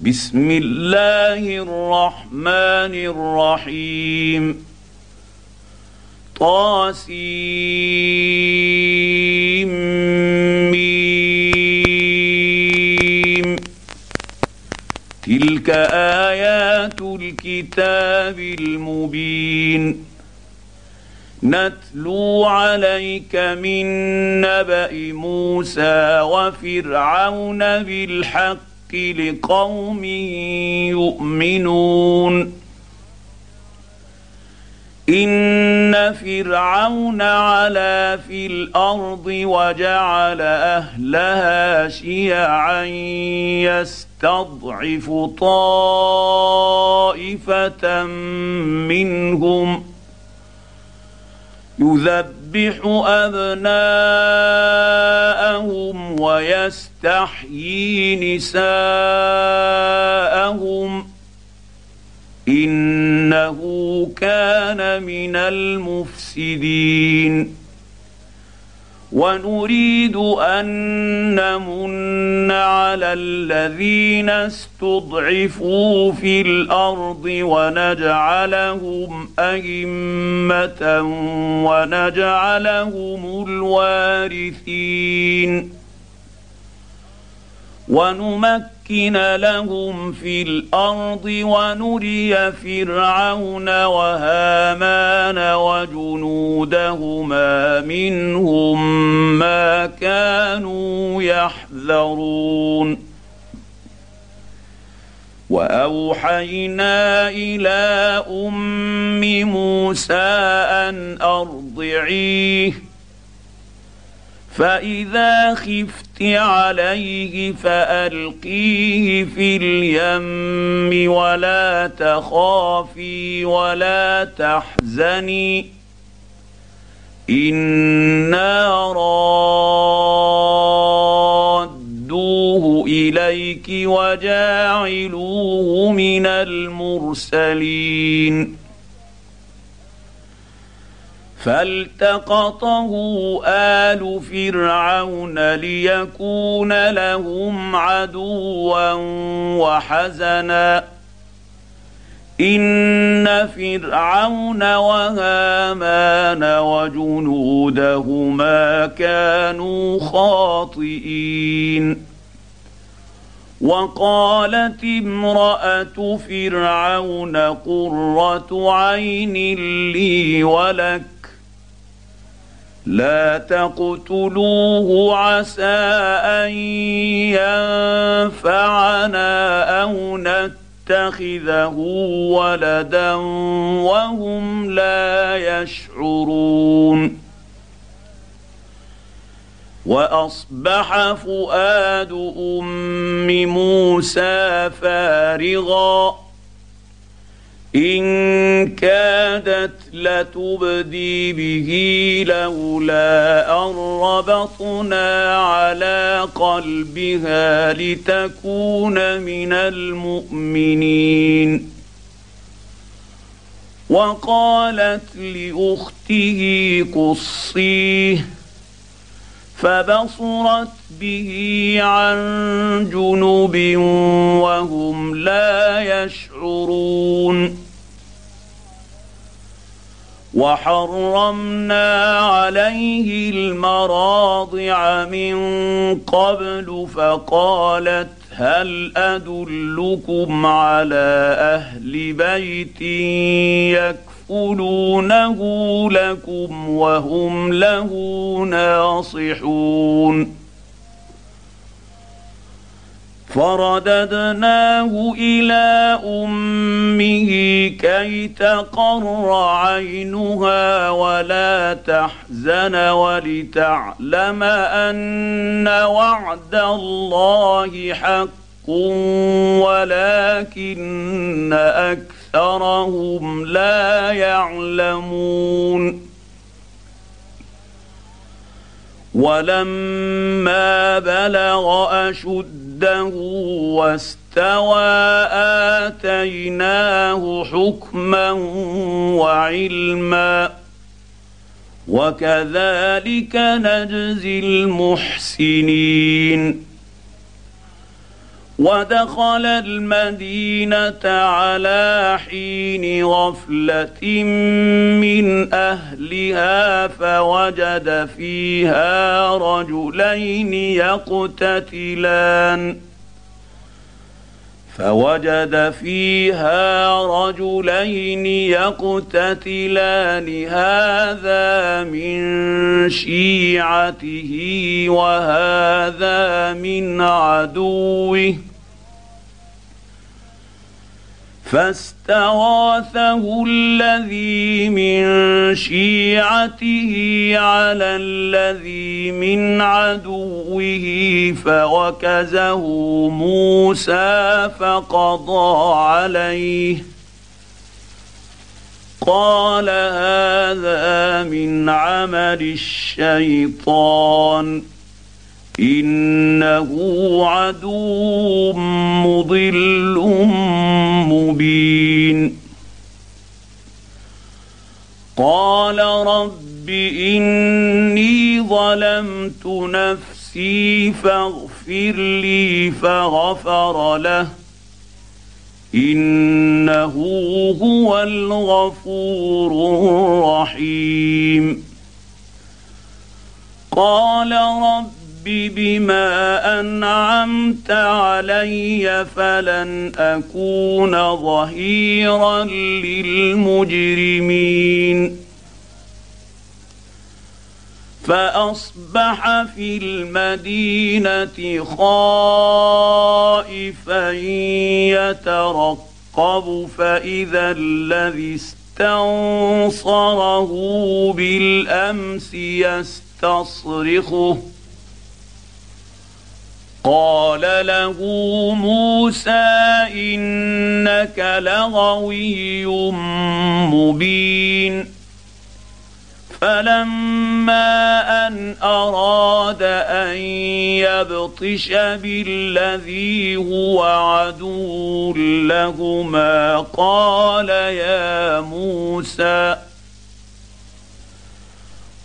بسم الله الرحمن الرحيم. طاسيم تلك آيات الكتاب المبين. نتلو عليك من نبأ موسى وفرعون بالحق لقوم يؤمنون إن فرعون علا في الأرض وجعل أهلها شيعا يستضعف طائفة منهم يذبح أبناءهم ويستحيي نساءهم إنه كان من المفسدين. ونريد أن نمن على الذين استضعفوا في الأرض ونجعلهم أئمة ونجعلهم الوارثين. ونمكن لهم في الأرض ونري فرعون وهامان وجنودهما منهم ما كانوا يحذرون. وأوحينا إلى أم موسى أن أرضعيه. فإذا خفت عليه فألقيه في اليم ولا تخافي ولا تحزني إنا رادوه إليك وجاعلوه من المرسلين فالتقطه آل فرعون ليكون لهم عدوا وحزنا. إن فرعون وهامان وجنودهما كانوا خاطئين. وقالت امرأة فرعون قرة عين لي ولك لا تقتلوه عسى أن ينفعنا أو نتخذه ولدا وهم لا يشعرون. وأصبح فؤاد أم موسى فارغا. إن كادت لتبدي به لولا أن ربطنا على قلبها لتكون من المؤمنين. وقالت لأخته قصيه فبصرت به عن جنب وهم لا يشعرون. وحرمنا عليه المراضع من قبل فقالت هل أدلكم على أهل بيت يكفلونه لكم وهم له ناصحون. فرددناه إلى أمه كي تقر عينها ولا تحزن ولتعلم أن وعد الله حق ولكن أكثرهم لا يعلمون. ولما بلغ اشده واستوى اتيناه حكما وعلما وكذلك نجزي المحسنين ودخل المدينة على حين غفلة من أهلها فوجد فيها رجلين يقتتلان. فوجد فيها رجلين يقتتلان هذا من شيعته وهذا من عدوه. فاستغاثه الذي من شيعته على الذي من عدوه فوكزه موسى فقضى عليه. قال هذا من عمل الشيطان. إنه عدو مضل مبين. قال رب إني ظلمت نفسي فاغفر لي فغفر له. إنه هو الغفور الرحيم. قال رب بما انعمت علي فلن اكون ظهيرا للمجرمين فاصبح في المدينة خائفا يترقب فاذا الذي استنصره بالامس يستصرخه قال له موسى إنك لغوي مبين. فلما أن أراد أن يبطش بالذي هو عدو لهما قال يا موسى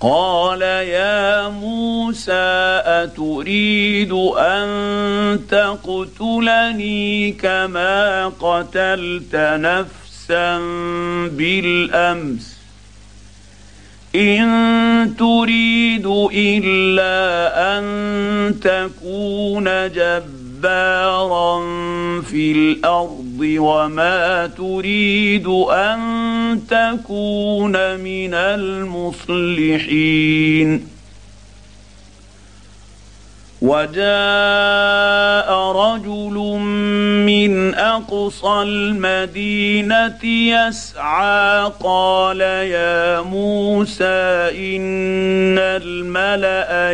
قال يا موسى أتريد أن تقتلني كما قتلت نفسا بالأمس. إن تريد إلا أن تكون جبارا في الأرض. وما تريد أن تكون من المصلحين. وجاء رجل من أقصى المدينة يسعى قال يا موسى إن الملأ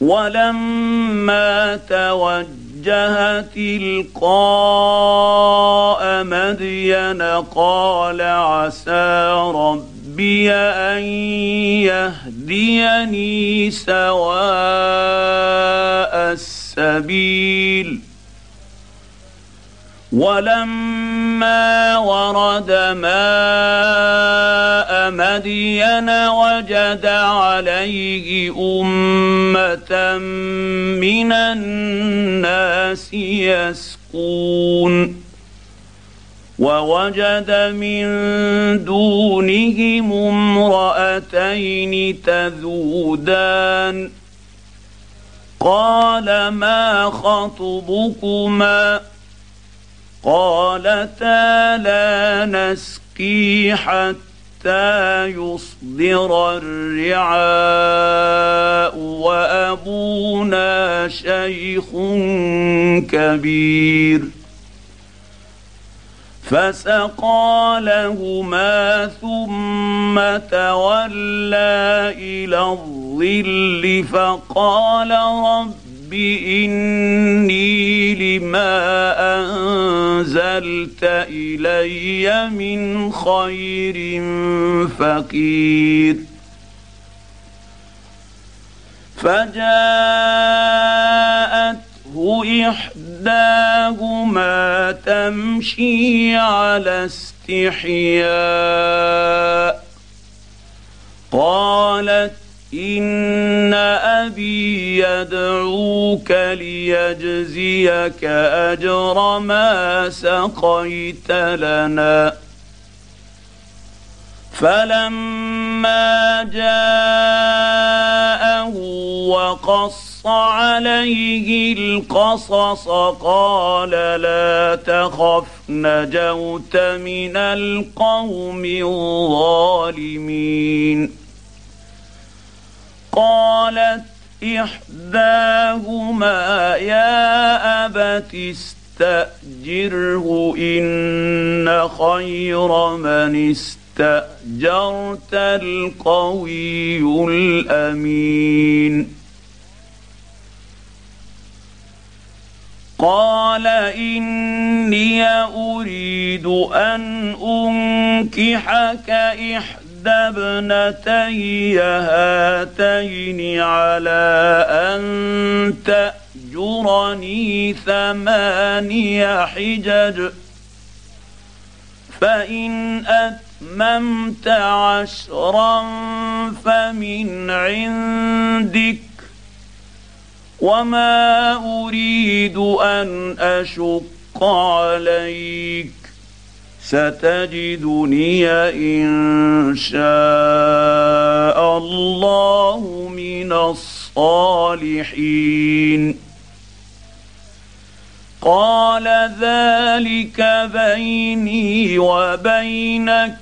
ولما توجه تلقاء مدين قال عسى رب ربي أن يهديني سواء السبيل. ولما ورد ماء مدين وجد عليه امه من الناس يسقون ووجد من دونهم امراتين تذودان قال ما خطبكما قالتا لا نسقي حتى يصدر الرعاء وأبونا شيخ كبير. فسقى لهما ثم تولى إلى الظل فقال رب رب اني لما انزلت الي من خير فقير فجاءته احداهما تمشي على استحياء قالت ان ابي يدعوك ليجزيك اجر ما سقيت لنا فلما جاءه وقص عليه القصص قال لا تخف نجوت من القوم الظالمين قالت إحداهما يا أبت استأجره إن خير من استأجرت القوي الأمين. قال إني أريد أن أنكحك احدى احدى ابنتي هاتين على أن تأجرني ثماني حجج. فإن أتممت عشرا فمن عندك. وما أريد أن أشق عليك. ستجدني إن شاء الله من الصالحين. قال ذلك بيني وبينك.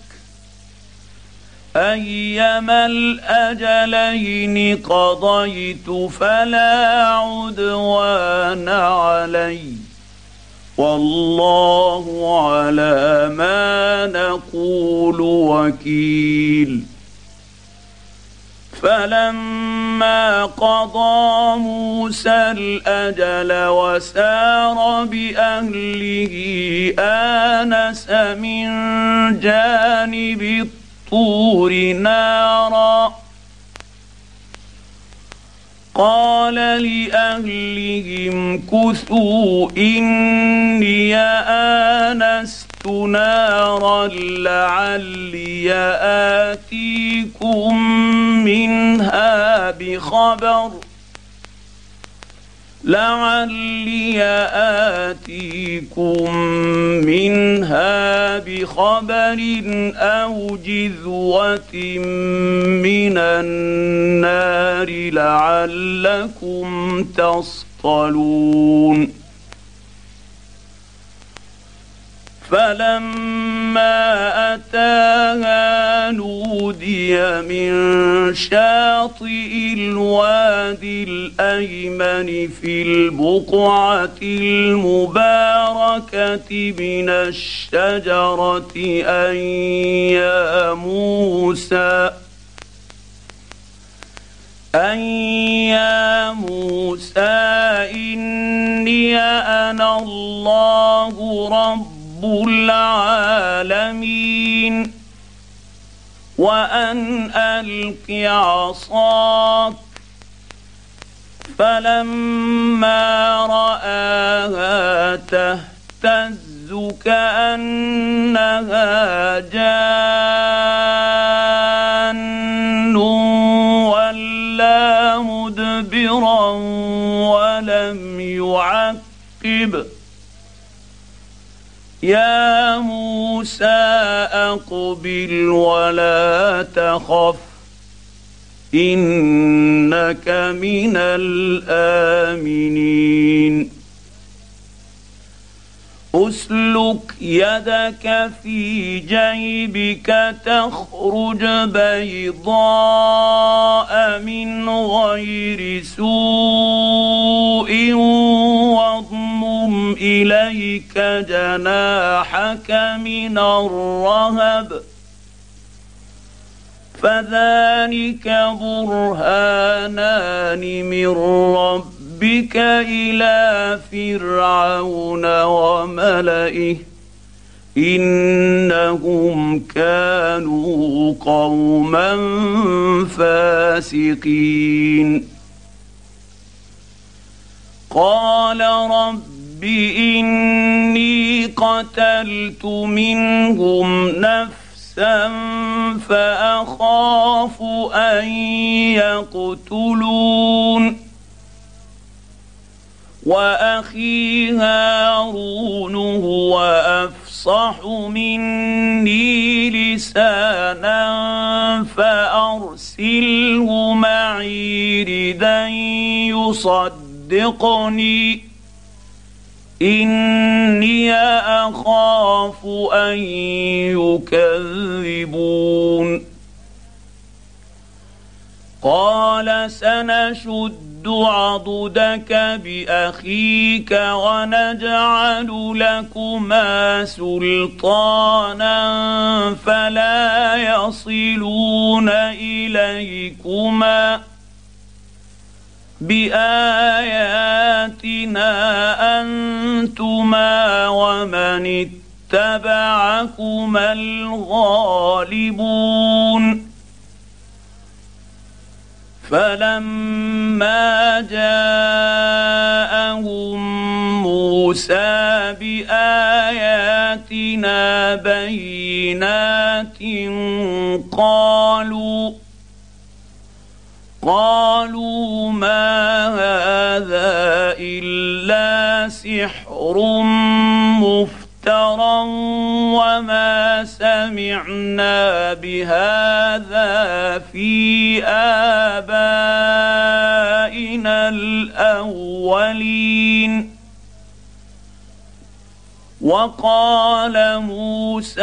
أيما الأجلين قضيت فلا عدوان عليّ. والله على ما نقول وكيل. فلما قضى موسى الأجل وسار بأهله آنس من جانب الطور نارا. قال لأهلهم كثوا إني آنست نارا لعلي آتيكم منها بخبر. لعلي آتيكم منها بخبر أو جذوة من النار لعلكم تصطلون. فلما أتاها نودي من شاطئ الوادي الأيمن في البقعة المباركة من الشجرة أن يا موسى أن يا موسى إني أنا الله رب رب العالمين وأن ألق عصاك فلما رآها تهتز كأنها جان ولا مدبرا ولم يعقب يا موسى أقبل ولا تخف إنك من الآمنين. أسلك يدك في جيبك تخرج بيضاء من غير سوء واضمم اليك جناحك من الرهب فذلك برهانان من ربك ربك إلى فرعون وملئه انهم كانوا قوما فاسقين قال رب اني قتلت منهم نفسا فأخاف أن يقتلون. وأخي هارون هو أفصح مني لسانا فأرسله معي ردا يصدقني. إني أخاف أن يكذبون. قال سنشد عضدك بأخيك ونجعل لكما سلطانا فلا يصلون إليكما. بآياتنا أنتما ومن اتبعكما الغالبون. فلما جاءهم موسى بآياتنا بينات قالوا قالوا ما هذا إلا سحر مفترى وما سمعنا بهذا في آبائنا الأولين. وقال موسى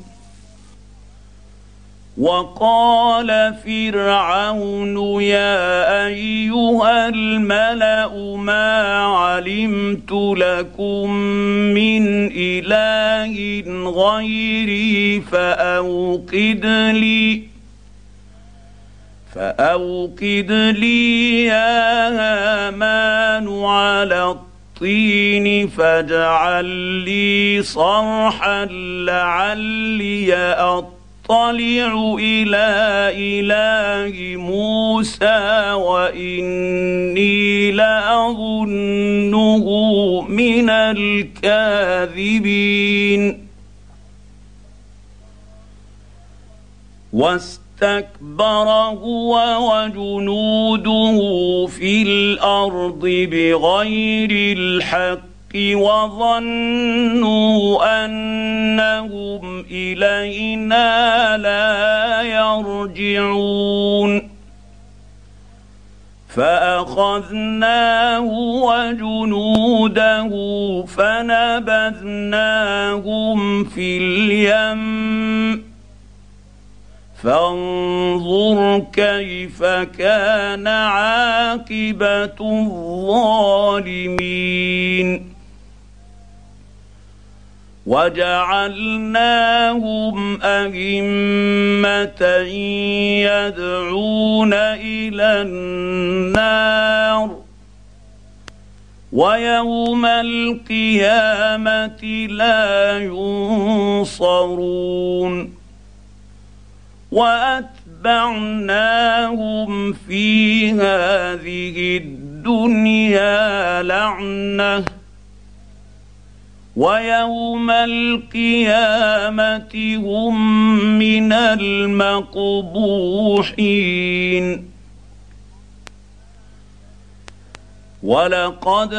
وقال فرعون يا أيها الملأ ما علمت لكم من إله غيري فأوقد لي فأوقد لي يا هامان على الطين فاجعل لي صرحا لعلي أطلع إلى إله موسى وإني لأظنه من الكاذبين. استكبر هو وجنوده في الأرض بغير الحق. وظنوا أنهم إلينا لا يرجعون. فأخذناه وجنوده فنبذناهم في اليم. فانظر كيف كان عاقبة الظالمين. وجعلناهم أئمة يدعون إلى النار. ويوم القيامة لا ينصرون. وأتبعناهم في هذه الدنيا لعنة. ويوم القيامة هم من المقبوحين. ولقد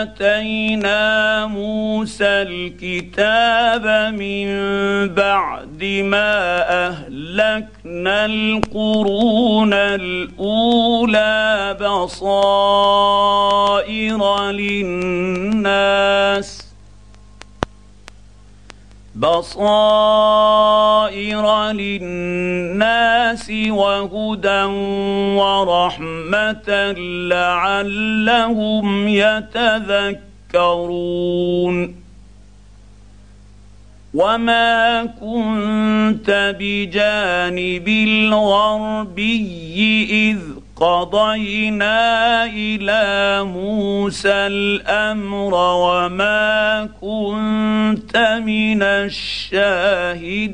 آتينا موسى الكتاب من بعد ما أهلكنا القرون الأولى بصائر للناس. بصائر للناس وهدى ورحمة لعلهم يتذكرون. وما كنت بجانب الغربي إذ قضينا إلى موسى الأمر وما كنت من الشاهدين.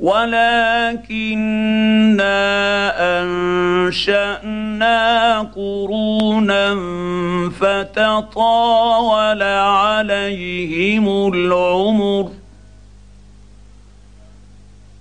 ولكنا أنشأنا قرونا فتطاول عليهم العمر.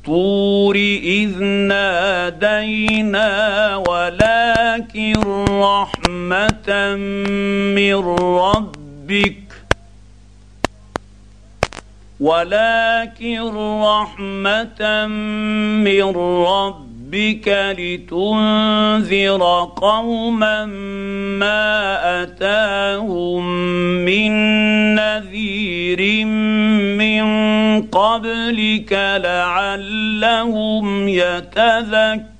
الطور إذ نادينا ولكن رحمة من ربك ولكن رحمة من ربك لتنذر قوما ما أتاهم من نذير قبلك لعلهم يتذكرون.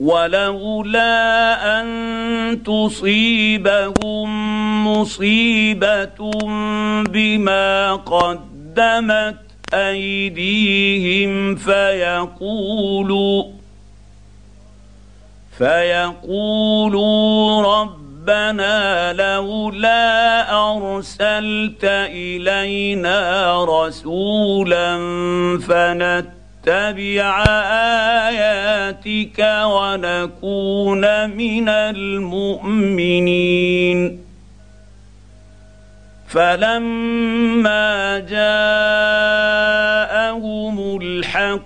ولولا أن تصيبهم مصيبة بما قدمت أيديهم فيقولوا فيقولوا رب ربنا لولا أرسلت إلينا رسولا فنتبع آياتك ونكون من المؤمنين. فلما جاءهم الحق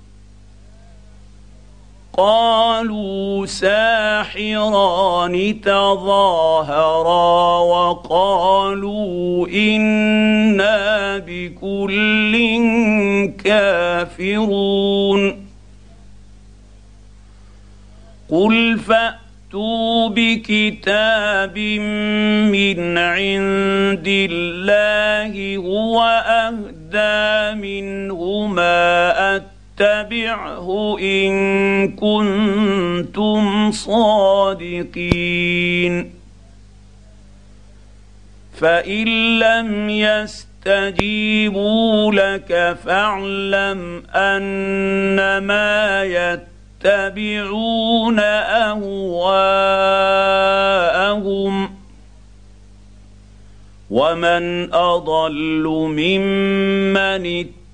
قالوا ساحران تظاهرا وقالوا إنا بكل كافرون. قل فأتوا بكتاب من عند الله هو أهدى منهما أت اتبعه إن كنتم صادقين. فإن لم يستجيبوا لك فاعلم أنما يتبعون أهواءهم ومن أضل ممن اتبع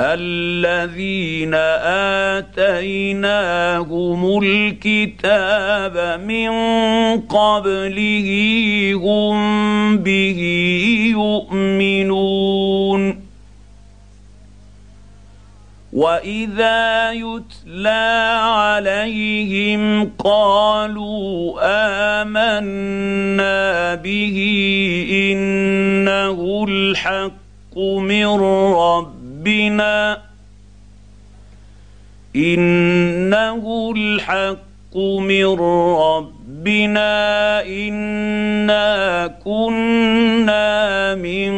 الذين آتيناهم الكتاب من قبله هم به يؤمنون. واذا يتلى عليهم قالوا امنا به انه الحق من ربنا إنه الحق من ربنا إنا كنا من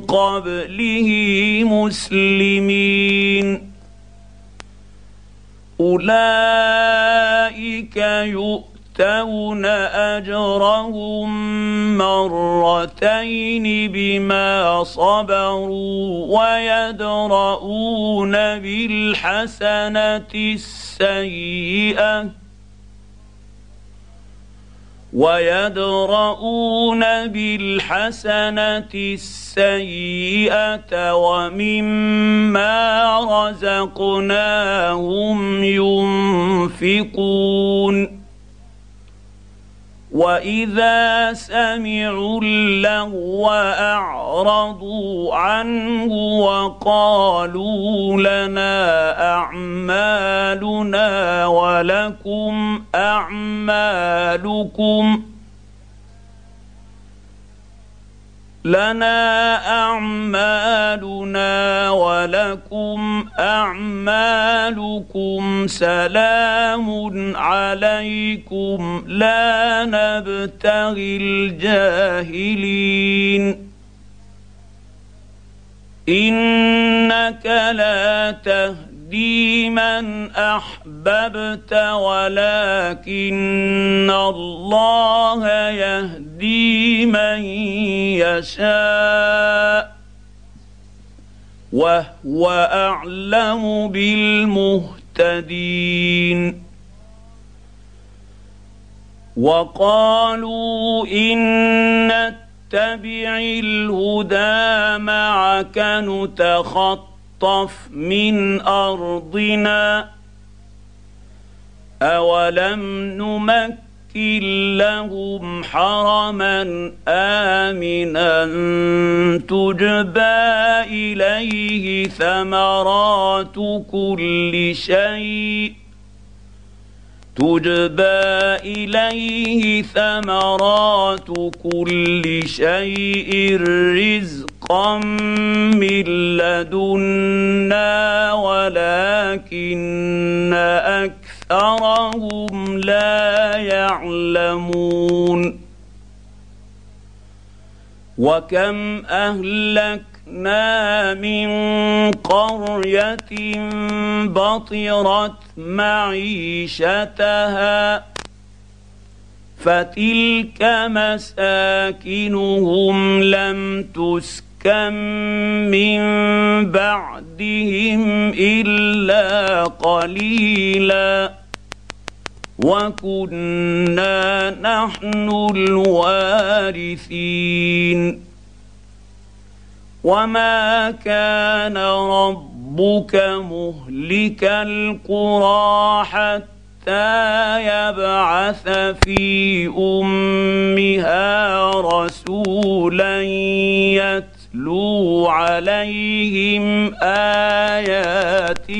قبله مسلمين. أولئك يؤتون أجرهم مرتين بما صبروا ويدرؤون بالحسنة السيئة ويدرؤون بالحسنة السيئة ومما رزقناهم ينفقون واذا سمعوا اللغو اعرضوا عنه وقالوا لنا اعمالنا ولكم اعمالكم لنا أعمالنا ولكم أعمالكم سلام عليكم لا نبتغي الجاهلين. إنك لا تهدي تهدي من أحببت ولكن الله يهدي من يشاء وهو أعلم بالمهتدين وقالوا إن نتبع الهدى معك نتخط نخطف من أرضنا أولم نمكن لهم حرما آمنا تجبى إليه ثمرات كل شيء تجبى إليه ثمرات كل شيء رزقا من لدنا ولكن اكثرهم لا يعلمون وكم اهلك أهلكنا من قرية بطرت معيشتها فتلك مساكنهم لم تسكن من بعدهم إلا قليلا. وكنا نحن الوارثين. وما كان ربك مهلك القرى حتى يبعث في أمها رسولا يتلو عليهم آياتنا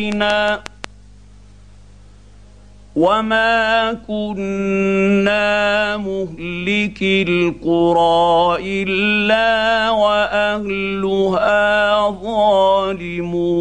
وما كنا مهلك القرى إلا وأهلها ظالمون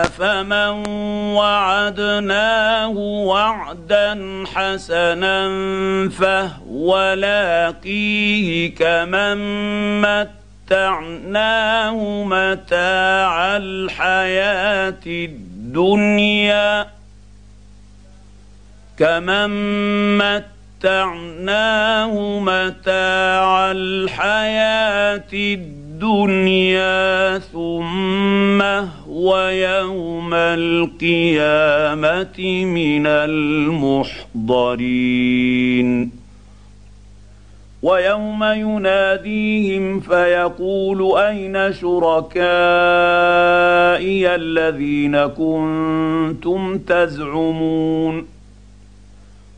أفمن وعدناه وعدا حسنا فهو لاقيه كمن مت متعناه متاع الحياة الدنيا كمن متعناه متاع الحياة الدنيا ثم هو يوم القيامة من المحضرين. ويوم يناديهم فيقول أين شركائي الذين كنتم تزعمون؟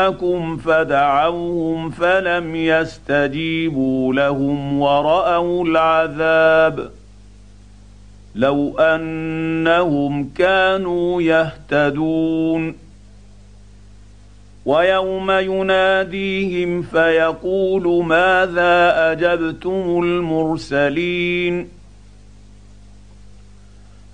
شركاءكم فدعوهم فلم يستجيبوا لهم ورأوا العذاب لو أنهم كانوا يهتدون ويوم يناديهم فيقول ماذا أجبتم المرسلين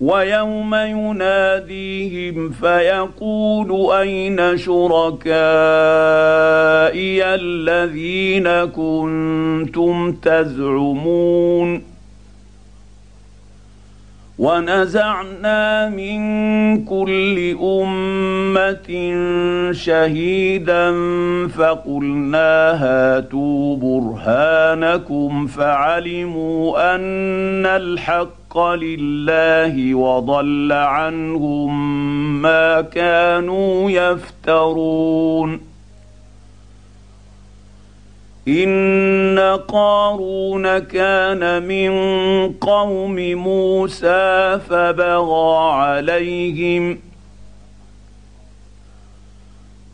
ويوم يناديهم فيقول أين شركائي الذين كنتم تزعمون ونزعنا من كل أمة شهيدا فقلنا هاتوا برهانكم فعلموا أن الحق لله وضل عنهم ما كانوا يفترون. إن قارون كان من قوم موسى فبغى عليهم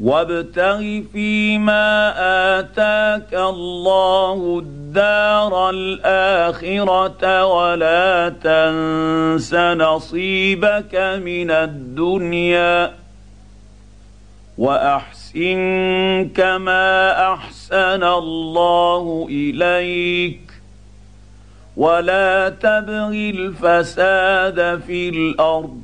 وابتغ فيما آتاك الله الدار الآخرة ولا تنس نصيبك من الدنيا وأحسن كما أحسن الله إليك ولا تبغ الفساد في الأرض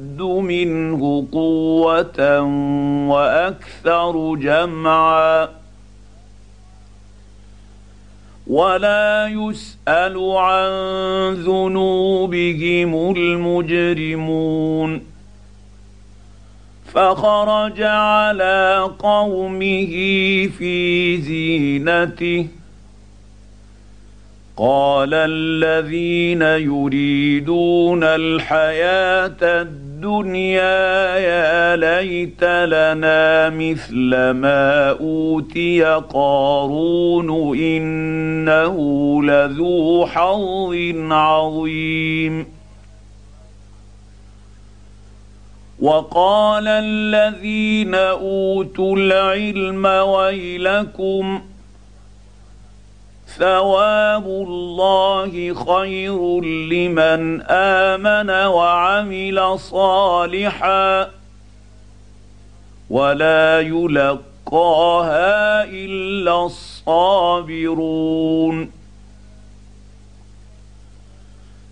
منه قوة وأكثر جمعا. ولا يسأل عن ذنوبهم المجرمون. فخرج على قومه في زينته. قال الذين يريدون الحياة الدنيا يا ليت لنا مثل ما أوتي قارون إنه لذو حظ عظيم. وقال الذين أوتوا العلم ويلكم ثواب الله خير لمن آمن وعمل صالحا ولا يلقاها إلا الصابرون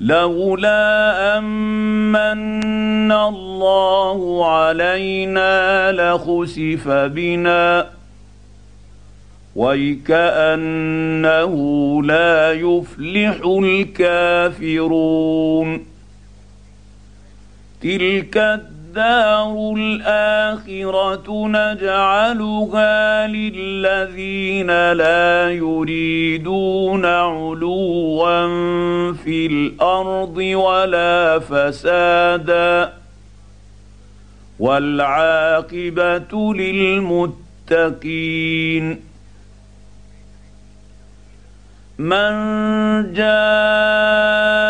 لولا أمن الله علينا لخسف بنا ويكأنه لا يفلح الكافرون تلك الدار الآخرة نجعلها للذين لا يريدون علوا في الأرض ولا فسادا والعاقبة للمتقين من جاء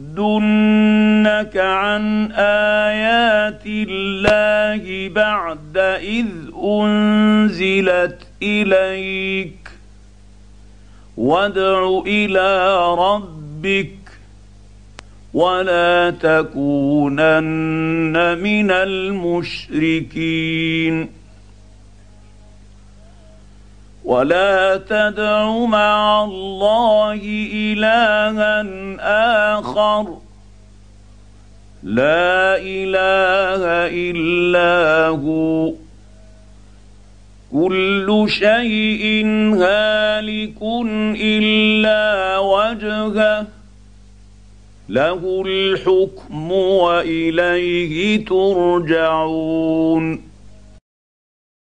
يصدنك عن ايات الله بعد اذ انزلت اليك وادع إلى ربك ولا تكونن من المشركين ولا تدع مع الله إلها آخر. لا إله إلا هو. كل شيء هالك إلا وجهه. له الحكم وإليه ترجعون.